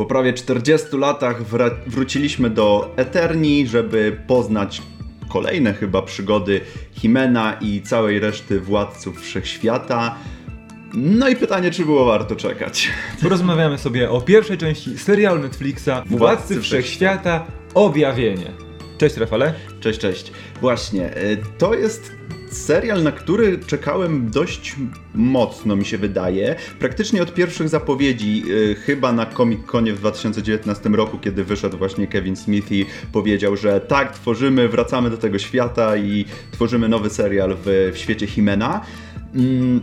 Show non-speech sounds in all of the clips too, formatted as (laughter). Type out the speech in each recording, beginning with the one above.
Po prawie 40 latach wróciliśmy do Eterni, żeby poznać kolejne chyba przygody Himena i całej reszty władców wszechświata. No i pytanie, czy było warto czekać. (laughs) Porozmawiamy sobie o pierwszej części serialu Netflixa Władcy, Władcy Wszechświata Objawienie. Cześć Rafale. Cześć, cześć. Właśnie, y, to jest serial, na który czekałem dość mocno, mi się wydaje. Praktycznie od pierwszych zapowiedzi, y, chyba na Comic Conie w 2019 roku, kiedy wyszedł właśnie Kevin Smith i powiedział, że tak, tworzymy, wracamy do tego świata i tworzymy nowy serial w, w świecie Himena. Mm,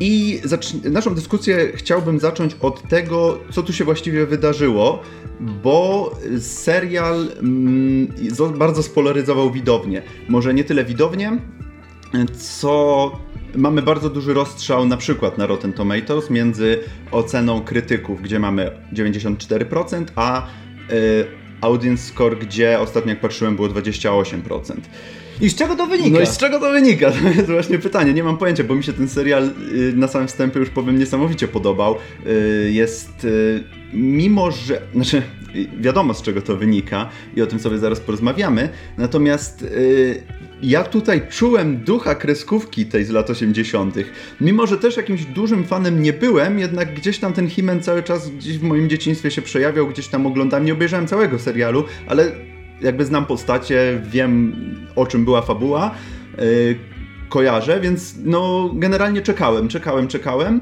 I naszą dyskusję chciałbym zacząć od tego, co tu się właściwie wydarzyło, bo serial mm, zo- bardzo spolaryzował widownię. Może nie tyle widownię, co mamy bardzo duży rozstrzał na przykład na Rotten Tomatoes między oceną krytyków, gdzie mamy 94%, a y, audience score, gdzie ostatnio jak patrzyłem było 28%. I z czego to wynika? No i z czego to wynika? (laughs) To jest właśnie pytanie. Nie mam pojęcia, bo mi się ten serial y, na samym wstępie już powiem niesamowicie podobał. Y, Jest y, mimo, że znaczy wiadomo z czego to wynika i o tym sobie zaraz porozmawiamy. Natomiast y, ja tutaj czułem ducha kreskówki tej z lat 80. Mimo, że też jakimś dużym fanem nie byłem, jednak gdzieś tam ten Himen cały czas gdzieś w moim dzieciństwie się przejawiał, gdzieś tam oglądałem, nie obejrzałem całego serialu, ale jakby znam postacie, wiem o czym była fabuła, yy, kojarzę, więc no generalnie czekałem, czekałem, czekałem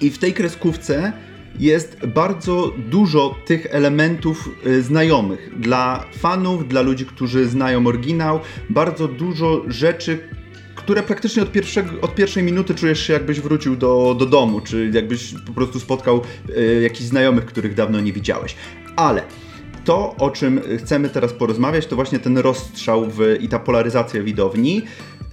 i w tej kreskówce jest bardzo dużo tych elementów y, znajomych dla fanów, dla ludzi, którzy znają oryginał, bardzo dużo rzeczy, które praktycznie od, pierwszego, od pierwszej minuty czujesz się jakbyś wrócił do, do domu, czy jakbyś po prostu spotkał y, jakichś znajomych, których dawno nie widziałeś. Ale to, o czym chcemy teraz porozmawiać, to właśnie ten rozstrzał w, i ta polaryzacja widowni.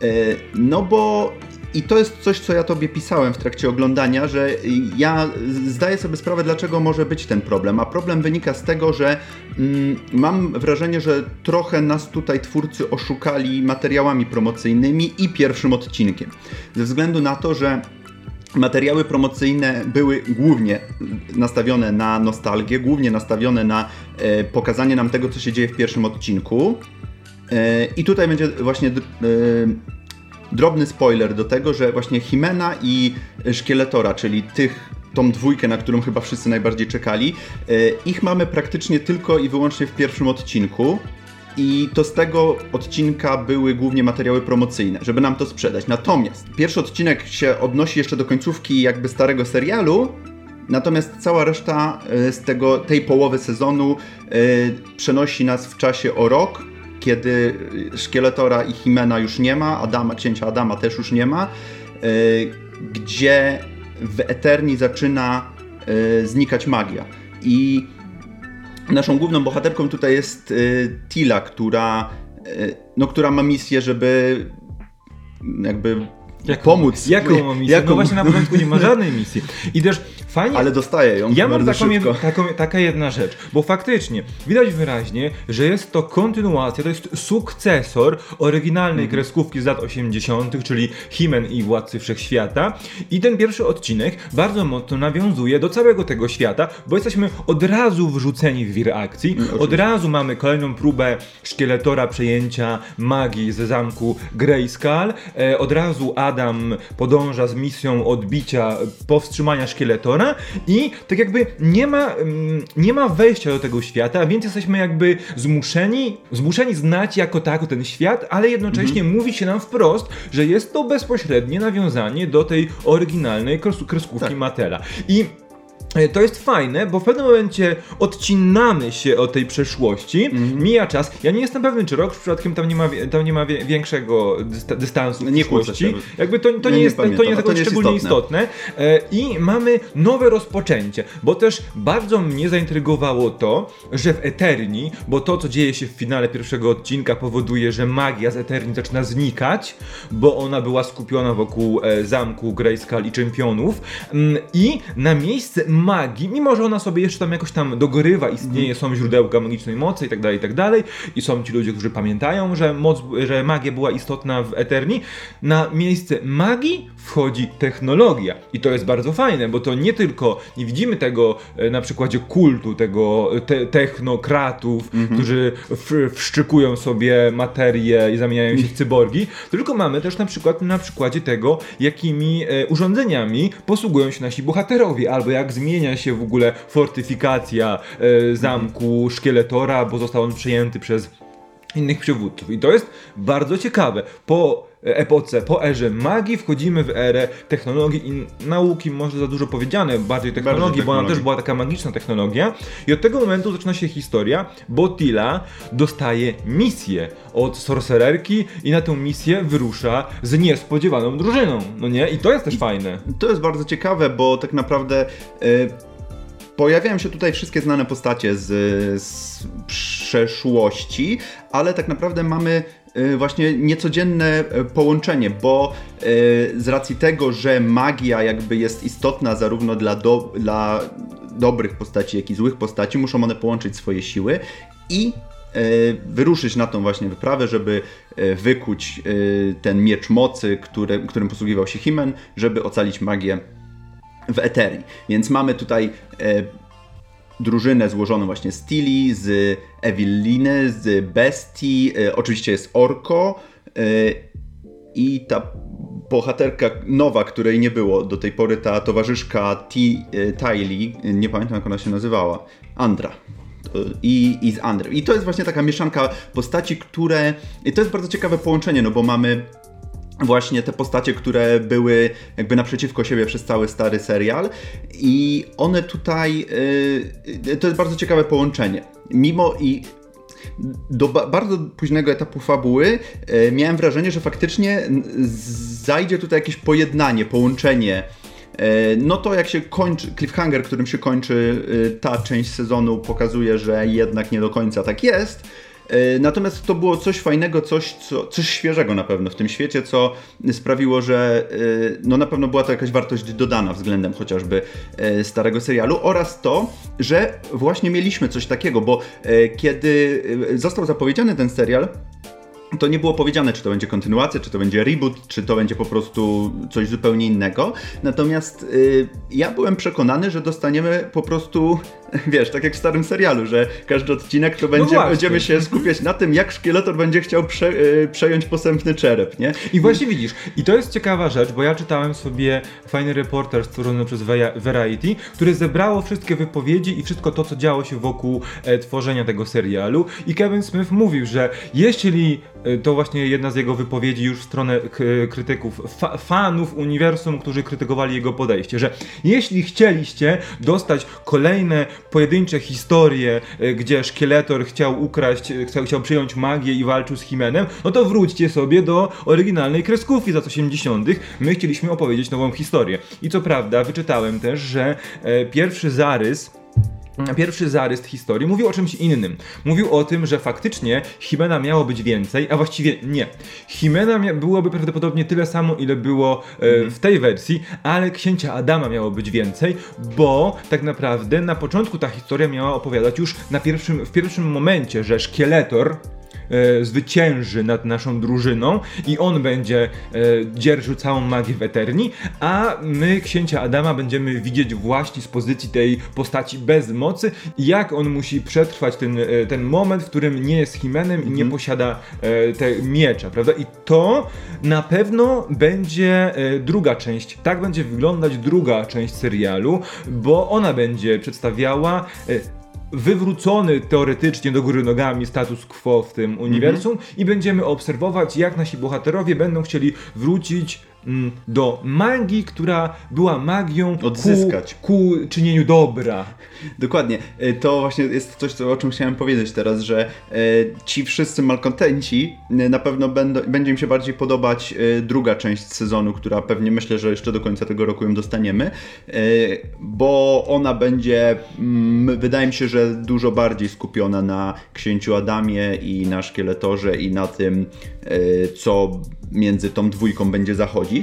E, No bo i to jest coś, co ja tobie pisałem w trakcie oglądania, że ja zdaję sobie sprawę, dlaczego może być ten problem. A problem wynika z tego, że mm, mam wrażenie, że trochę nas tutaj twórcy oszukali materiałami promocyjnymi i pierwszym odcinkiem. Ze względu na to, że Materiały promocyjne były głównie nastawione na nostalgię, głównie nastawione na e, pokazanie nam tego, co się dzieje w pierwszym odcinku. E, I tutaj będzie właśnie e, drobny spoiler do tego, że właśnie Himena i Szkieletora, czyli tych tą dwójkę, na którą chyba wszyscy najbardziej czekali, e, ich mamy praktycznie tylko i wyłącznie w pierwszym odcinku. I to z tego odcinka były głównie materiały promocyjne, żeby nam to sprzedać. Natomiast pierwszy odcinek się odnosi jeszcze do końcówki jakby starego serialu, natomiast cała reszta e, z tego, tej połowy sezonu e, przenosi nas w czasie o rok, kiedy Szkieletora i Himena już nie ma, Adama, księcia Adama też już nie ma, e, gdzie w Eterni zaczyna e, znikać magia. I naszą główną bohaterką tutaj jest y, Tila, która, no, która ma misję, żeby jakby Jaką- pomóc. Jaką ma misję? Jaką? No właśnie na początku nie ma żadnej misji. I też fajnie... Ale dostaje ją Ja mam taką, jed, taką, taka jedna rzecz, bo faktycznie widać wyraźnie, że jest to kontynuacja, to jest sukcesor oryginalnej Mhm. kreskówki z lat 80., czyli Himen i Władcy Wszechświata. I ten pierwszy odcinek bardzo mocno nawiązuje do całego tego świata, bo jesteśmy od razu wrzuceni w wir akcji. Mm, Od oczywiście. razu mamy kolejną próbę szkieletora przejęcia magii ze zamku Greyskull. E, od razu Adam podąża z misją odbicia, powstrzymania szkieletora i tak jakby nie ma, mm, nie ma wejścia do tego świata, więc jesteśmy jakby zmuszeni, zmuszeni znać jako tako ten świat, ale jednocześnie mówi się nam wprost, że jest to bezpośrednie nawiązanie do tej oryginalnej kres- kreskówki Tak. Matela. I To jest fajne, bo w pewnym momencie odcinamy się od tej przeszłości, Mhm. mija czas. Ja nie jestem pewny, czy rok przypadkiem tam nie ma, tam nie ma większego dysta, dystansu Nie się. Jakby to, to, nie nie jest, to nie jest to nie jest szczególnie istotne. istotne. E, I mamy nowe rozpoczęcie, bo też bardzo mnie zaintrygowało to, że w Eterni, bo to, co dzieje się w finale pierwszego odcinka powoduje, że magia z Eterni zaczyna znikać, bo ona była skupiona wokół e, zamku Grayskull i czempionów mm, i na miejsce magii, mimo że ona sobie jeszcze tam jakoś tam dogorywa, istnieje, są źródełka magicznej mocy i tak dalej, i tak dalej, i są ci ludzie, którzy pamiętają, że moc, że magia była istotna w Eterni, na miejsce magii wchodzi technologia. I to jest bardzo fajne, bo to nie tylko, nie widzimy tego e, na przykładzie kultu, tego te, technokratów, którzy w, wszczykują sobie materię i zamieniają się w cyborgi, tylko mamy też na przykład na przykładzie tego, jakimi e, urządzeniami posługują się nasi bohaterowie, albo jak zmienia się w ogóle fortyfikacja e, zamku Szkieletora, bo został on przejęty przez innych przywódców. I to jest bardzo ciekawe. Po epoce, po erze magii wchodzimy w erę technologii i nauki, może za dużo powiedziane, bardziej technologii, bo ona też była taka magiczna technologia. I od tego momentu zaczyna się historia, bo Tila dostaje misję od sorcererki i na tę misję wyrusza z niespodziewaną drużyną. No nie? I to jest też fajne. To jest bardzo ciekawe, bo tak naprawdę y, pojawiają się tutaj wszystkie znane postacie z, z przeszłości, ale tak naprawdę mamy właśnie niecodzienne y, połączenie, bo y, z racji tego, że magia jakby jest istotna zarówno dla, do, dla dobrych postaci, jak i złych postaci, muszą one połączyć swoje siły i wyruszyć na tą właśnie wyprawę, żeby wykuć ten miecz mocy, który, którym posługiwał się Himen, żeby ocalić magię w Eterii. Więc mamy tutaj drużynę złożoną właśnie z Tilly, z Ewiliny, z Bestii, e, oczywiście jest Orko e, i ta bohaterka nowa, której nie było do tej pory, ta towarzyszka T, e, nie pamiętam jak ona się nazywała, Andra. I, I z Andrem. I to jest właśnie taka mieszanka postaci, które. I to jest bardzo ciekawe połączenie, no bo mamy właśnie te postacie, które były jakby naprzeciwko siebie przez cały stary serial i one tutaj, yy, to jest bardzo ciekawe połączenie. Mimo i do ba- bardzo późnego etapu fabuły yy, miałem wrażenie, że faktycznie zajdzie tutaj jakieś pojednanie, połączenie E, No to jak się kończy, cliffhanger, którym się kończy ta część sezonu, pokazuje, że jednak nie do końca tak jest. E, Natomiast to było coś fajnego, coś, co, coś świeżego na pewno w tym świecie, co sprawiło, że e, no na pewno była to jakaś wartość dodana względem chociażby e, starego serialu oraz to, że właśnie mieliśmy coś takiego, bo kiedy został zapowiedziany ten serial, to nie było powiedziane, czy to będzie kontynuacja, czy to będzie reboot, czy to będzie po prostu coś zupełnie innego. Natomiast y, ja byłem przekonany, że dostaniemy po prostu, (laughs) wiesz, tak jak w starym serialu, że każdy odcinek to będzie, właśnie. będziemy się skupiać na tym, jak szkieletor będzie chciał prze, y, przejąć posępny czerep, nie? I właśnie widzisz, i to jest ciekawa rzecz, bo ja czytałem sobie fajny reporter stworzony przez Variety, który zebrało wszystkie wypowiedzi i wszystko to, co działo się wokół e, tworzenia tego serialu. I Kevin Smith mówił, że jeśli to właśnie jedna z jego wypowiedzi już w stronę krytyków, fa- fanów uniwersum, którzy krytykowali jego podejście, że jeśli chcieliście dostać kolejne pojedyncze historie, e, gdzie szkieletor chciał ukraść, chciał, chciał przyjąć magię i walczył z Himenem, no to wróćcie sobie do oryginalnej kreskówki z lat 80. My chcieliśmy opowiedzieć nową historię. I co prawda, wyczytałem też, że e, pierwszy zarys Pierwszy zarys historii mówił o czymś innym. Mówił o tym, że faktycznie Himena miało być więcej, a właściwie nie. Himena byłoby prawdopodobnie tyle samo, ile było e, w tej wersji, ale księcia Adama miało być więcej, bo tak naprawdę na początku ta historia miała opowiadać już na pierwszym, w pierwszym momencie, że szkieletor e, zwycięży nad naszą drużyną i on będzie e, dzierżył całą magię w Eterni, a my księcia Adama będziemy widzieć właśnie z pozycji tej postaci bez mocy, jak on musi przetrwać ten, e, ten moment, w którym nie jest Himenem i nie posiada e, te miecza, prawda? I to na pewno będzie e, druga część, tak będzie wyglądać druga część serialu, bo ona będzie przedstawiała e, wywrócony teoretycznie do góry nogami status quo w tym uniwersum i będziemy obserwować, jak nasi bohaterowie będą chcieli wrócić mm, do magii, która była magią Odzyskać. Ku, ku czynieniu dobra. Dokładnie. E, To właśnie jest coś, co, o czym chciałem powiedzieć teraz, że e, ci wszyscy malkontenci e, na pewno będą, będzie im się bardziej podobać druga część sezonu, która pewnie myślę, że jeszcze do końca tego roku ją dostaniemy, bo ona będzie, mm, wydaje mi się, że dużo bardziej skupiona na księciu Adamie i na szkieletorze i na tym, co między tą dwójką będzie zachodzić.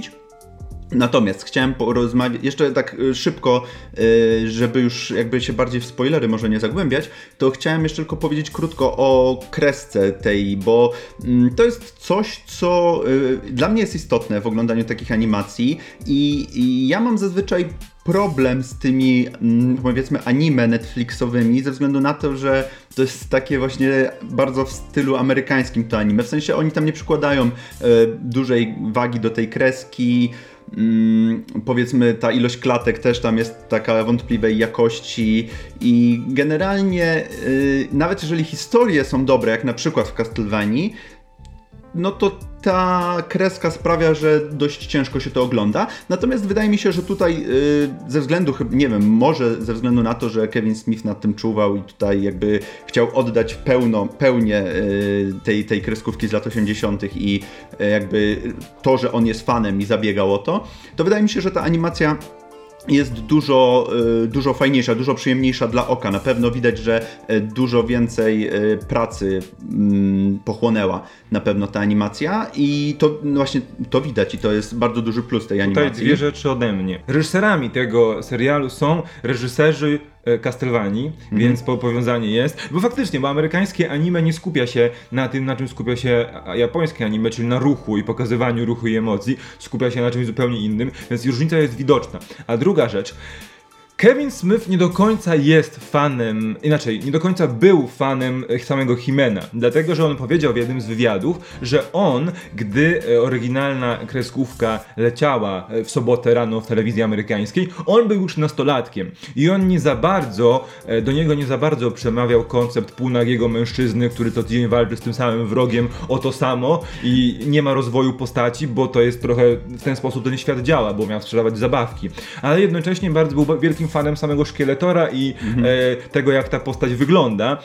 Natomiast chciałem porozmawiać, jeszcze tak y, szybko, y, żeby już jakby się bardziej w spoilery może nie zagłębiać, to chciałem jeszcze tylko powiedzieć krótko o kresce tej, bo mm, to jest coś, co y, dla mnie jest istotne w oglądaniu takich animacji i, i ja mam zazwyczaj problem z tymi, mm, powiedzmy, anime Netflixowymi, ze względu na to, że to jest takie właśnie bardzo w stylu amerykańskim to anime. W sensie oni tam nie przykładają e, dużej wagi do tej kreski. Mm, powiedzmy, ta ilość klatek też tam jest taka wątpliwej jakości i generalnie, y, nawet jeżeli historie są dobre, jak na przykład w Castlevanii, no to ta kreska sprawia, że dość ciężko się to ogląda. Natomiast wydaje mi się, że tutaj yy, ze względu, nie wiem, może ze względu na to, że Kevin Smith nad tym czuwał i tutaj jakby chciał oddać pełno, pełnię yy, tej, tej kreskówki z lat 80. i yy, jakby to, że on jest fanem i zabiegał o to, to wydaje mi się, że ta animacja jest dużo, y, dużo fajniejsza, dużo przyjemniejsza dla oka. Na pewno widać, że y, dużo więcej y, pracy mm, pochłonęła na pewno ta animacja i to no właśnie to widać i to jest bardzo duży plus tej animacji. Tutaj dwie rzeczy ode mnie. Reżyserami tego serialu są reżyserzy E, Castlevanii, mhm. więc po powiązanie jest. Bo faktycznie, bo amerykańskie anime nie skupia się na tym, na czym skupia się japońskie anime, czyli na ruchu i pokazywaniu ruchu i emocji. Skupia się na czymś zupełnie innym, więc różnica jest widoczna. A druga rzecz, Kevin Smith nie do końca jest fanem, inaczej, nie do końca był fanem samego Himena, dlatego że on powiedział w jednym z wywiadów, że on, gdy e, oryginalna kreskówka leciała e, w sobotę rano w telewizji amerykańskiej, on był już nastolatkiem i on nie za bardzo, e, do niego nie za bardzo przemawiał koncept półnagiego mężczyzny, który co tydzień walczy z tym samym wrogiem o to samo i nie ma rozwoju postaci, bo to jest trochę w ten sposób ten świat działa, bo miał sprzedawać zabawki, ale jednocześnie bardzo był wielkim fanem samego szkieletora i mhm. e, tego, jak ta postać wygląda.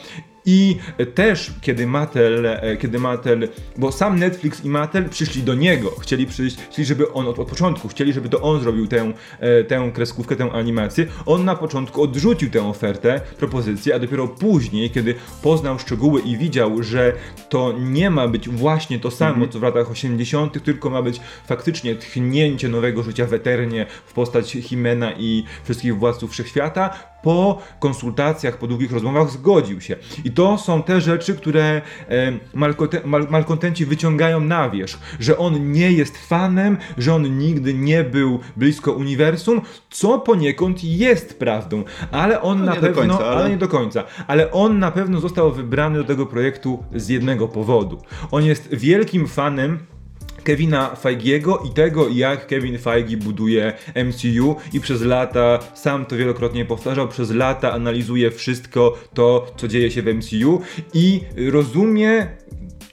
I też, kiedy Mattel, e, kiedy Mattel, bo sam Netflix i Mattel przyszli do niego, chcieli przyjść, chcieli, żeby on od, od początku, chcieli, żeby to on zrobił tę, e, tę kreskówkę, tę animację. On na początku odrzucił tę ofertę, propozycję, a dopiero później, kiedy poznał szczegóły i widział, że to nie ma być właśnie to samo, mm -hmm. co w latach 80., tylko ma być faktycznie tchnięcie nowego życia w Eternie w postać Himena i wszystkich władców wszechświata, po konsultacjach, po długich rozmowach zgodził się. I to są te rzeczy, które e, malkontenci wyciągają na wierzch, że on nie jest fanem, że on nigdy nie był blisko uniwersum, co poniekąd jest prawdą, ale on no na pewno, końca, ale... ale nie do końca, ale on na pewno został wybrany do tego projektu z jednego powodu. On jest wielkim fanem Kevina Feigiego i tego, jak Kevin Feige buduje MCU i przez lata, sam to wielokrotnie powtarzał, przez lata analizuje wszystko to, co dzieje się w MCU i rozumie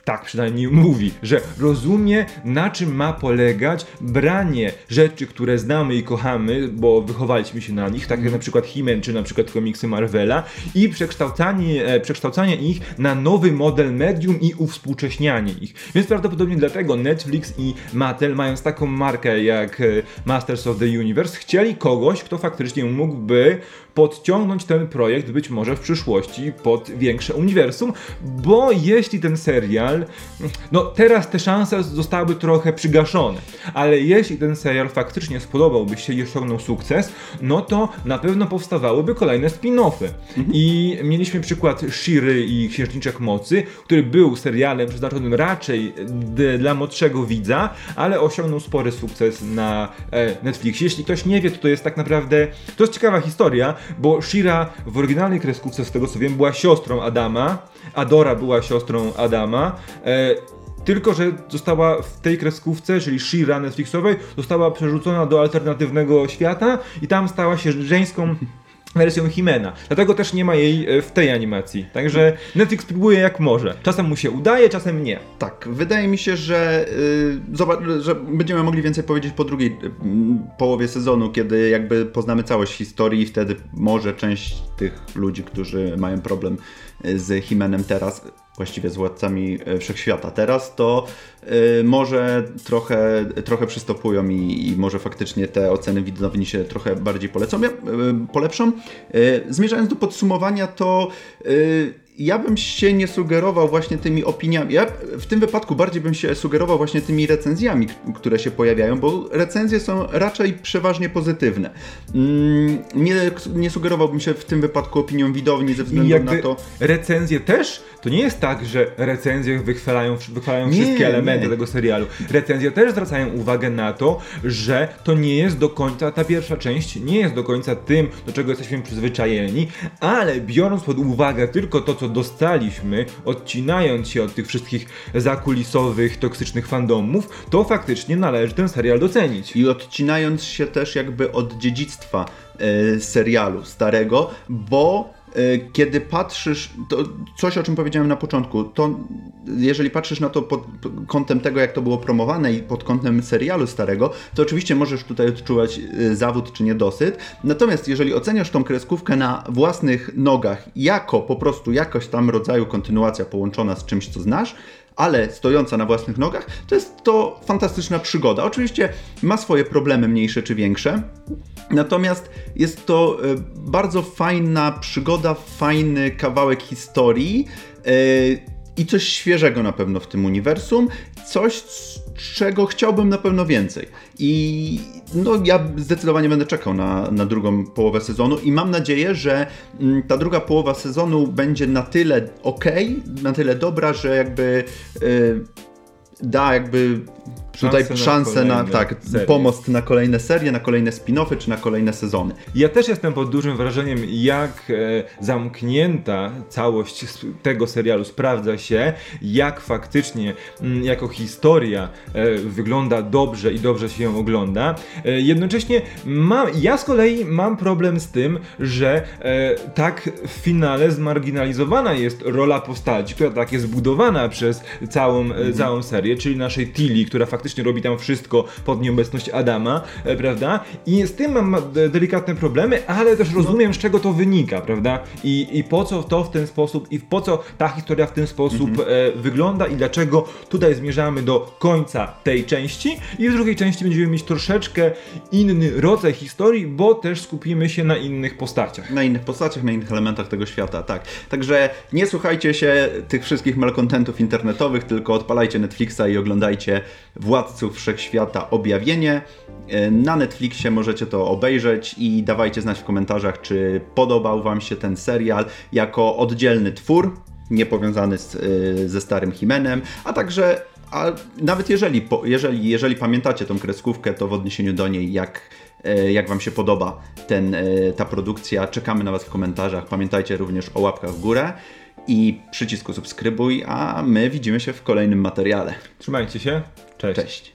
tak przynajmniej mówi, że rozumie na czym ma polegać branie rzeczy, które znamy i kochamy, bo wychowaliśmy się na nich, tak jak na przykład He-Man czy na przykład komiksy Marvela i przekształcanie, e, przekształcanie ich na nowy model medium i uwspółcześnianie ich. Więc prawdopodobnie dlatego Netflix i Mattel mając taką markę jak e, Masters of the Universe chcieli kogoś, kto faktycznie mógłby podciągnąć ten projekt być może w przyszłości pod większe uniwersum, bo jeśli ten serial, no teraz te szanse zostały trochę przygaszone, ale jeśli ten serial faktycznie spodobałby się i osiągnął sukces, no to na pewno powstawałyby kolejne spin-offy. Mhm. I mieliśmy przykład Shiry i Księżniczek Mocy, który był serialem przeznaczonym raczej dla młodszego widza, ale osiągnął spory sukces na e, Netflixie. Jeśli ktoś nie wie, to to jest tak naprawdę, to jest ciekawa historia, bo Shira w oryginalnej kreskówce, z tego co wiem, była siostrą Adama, Adora była siostrą Adama. E, tylko, że została w tej kreskówce, czyli Shira Netflixowej, została przerzucona do alternatywnego świata i tam stała się żeńską wersją Himena. Dlatego też nie ma jej e, w tej animacji. Także Netflix próbuje jak może. Czasem mu się udaje, czasem nie. Tak, wydaje mi się, że, yy, że będziemy mogli więcej powiedzieć po drugiej połowie sezonu, kiedy jakby poznamy całość historii i wtedy może część tych ludzi, którzy mają problem z Himenem teraz właściwie z władcami e, wszechświata teraz, to y, może trochę, trochę przystopują i, i, może faktycznie te oceny widowni się trochę bardziej polecą, y, polepszą. Y, zmierzając do podsumowania, to ja bym się nie sugerował właśnie tymi opiniami. Ja w tym wypadku bardziej bym się sugerował właśnie tymi recenzjami, które się pojawiają, bo recenzje są raczej przeważnie pozytywne. Mm, nie, nie sugerowałbym się w tym wypadku opinią widowni ze względu na to. Recenzje też to nie jest tak, że recenzje wychwalają, wychwalają nie, wszystkie elementy nie. tego serialu. Recenzje też zwracają uwagę na to, że to nie jest do końca, ta pierwsza część nie jest do końca tym, do czego jesteśmy przyzwyczajeni, ale biorąc pod uwagę tylko to, co dostaliśmy, odcinając się od tych wszystkich zakulisowych, toksycznych fandomów, to faktycznie należy ten serial docenić. I odcinając się też jakby od dziedzictwa e, serialu starego, bo kiedy patrzysz, to coś o czym powiedziałem na początku, to jeżeli patrzysz na to pod kątem tego, jak to było promowane i pod kątem serialu starego, to oczywiście możesz tutaj odczuwać e, zawód czy niedosyt. Natomiast jeżeli oceniasz tą kreskówkę na własnych nogach, jako po prostu jakoś tam rodzaju kontynuacja połączona z czymś, co znasz, ale stojąca na własnych nogach, to jest to fantastyczna przygoda. Oczywiście ma swoje problemy mniejsze czy większe, natomiast jest to e, bardzo fajna przygoda, fajny kawałek historii e, i coś świeżego na pewno w tym uniwersum, coś, czego chciałbym na pewno więcej. I no, ja zdecydowanie będę czekał na, na drugą połowę sezonu i mam nadzieję, że mm, ta druga połowa sezonu będzie na tyle ok, na tyle dobra, że jakby yy, da jakby tutaj szansę na, na tak, pomost na kolejne serie, na kolejne spin-offy czy na kolejne sezony. Ja też jestem pod dużym wrażeniem, jak e, zamknięta całość tego serialu sprawdza się, jak faktycznie m, mm, jako historia e, wygląda dobrze i dobrze się ją ogląda. E, jednocześnie mam, ja z kolei mam problem z tym, że e, tak w finale zmarginalizowana jest rola postaci, która tak jest budowana przez całą, mhm. całą serię, czyli naszej Tilly, która faktycznie faktycznie robi tam wszystko pod nieobecność Adama, e, prawda? I z tym mam delikatne problemy, ale też rozumiem, z czego to wynika, prawda? I, i po co to w ten sposób, i po co ta historia w ten sposób mhm. e, wygląda i dlaczego tutaj zmierzamy do końca tej części i w drugiej części będziemy mieć troszeczkę inny rodzaj historii, bo też skupimy się na innych postaciach. Na innych postaciach, na innych elementach tego świata, tak. Także nie słuchajcie się tych wszystkich malkontentów internetowych, tylko odpalajcie Netflixa i oglądajcie Władców Wszechświata Objawienie. E, na Netflixie możecie to obejrzeć i dawajcie znać w komentarzach, czy podobał Wam się ten serial jako oddzielny twór, niepowiązany z, e, ze starym Himenem, a także a nawet jeżeli, jeżeli, jeżeli pamiętacie tą kreskówkę, to w odniesieniu do niej, jak, e, jak Wam się podoba ten, ta produkcja, czekamy na Was w komentarzach. Pamiętajcie również o łapkach w górę i przycisku subskrybuj, a my widzimy się w kolejnym materiale. Trzymajcie się. Cześć. Cześć.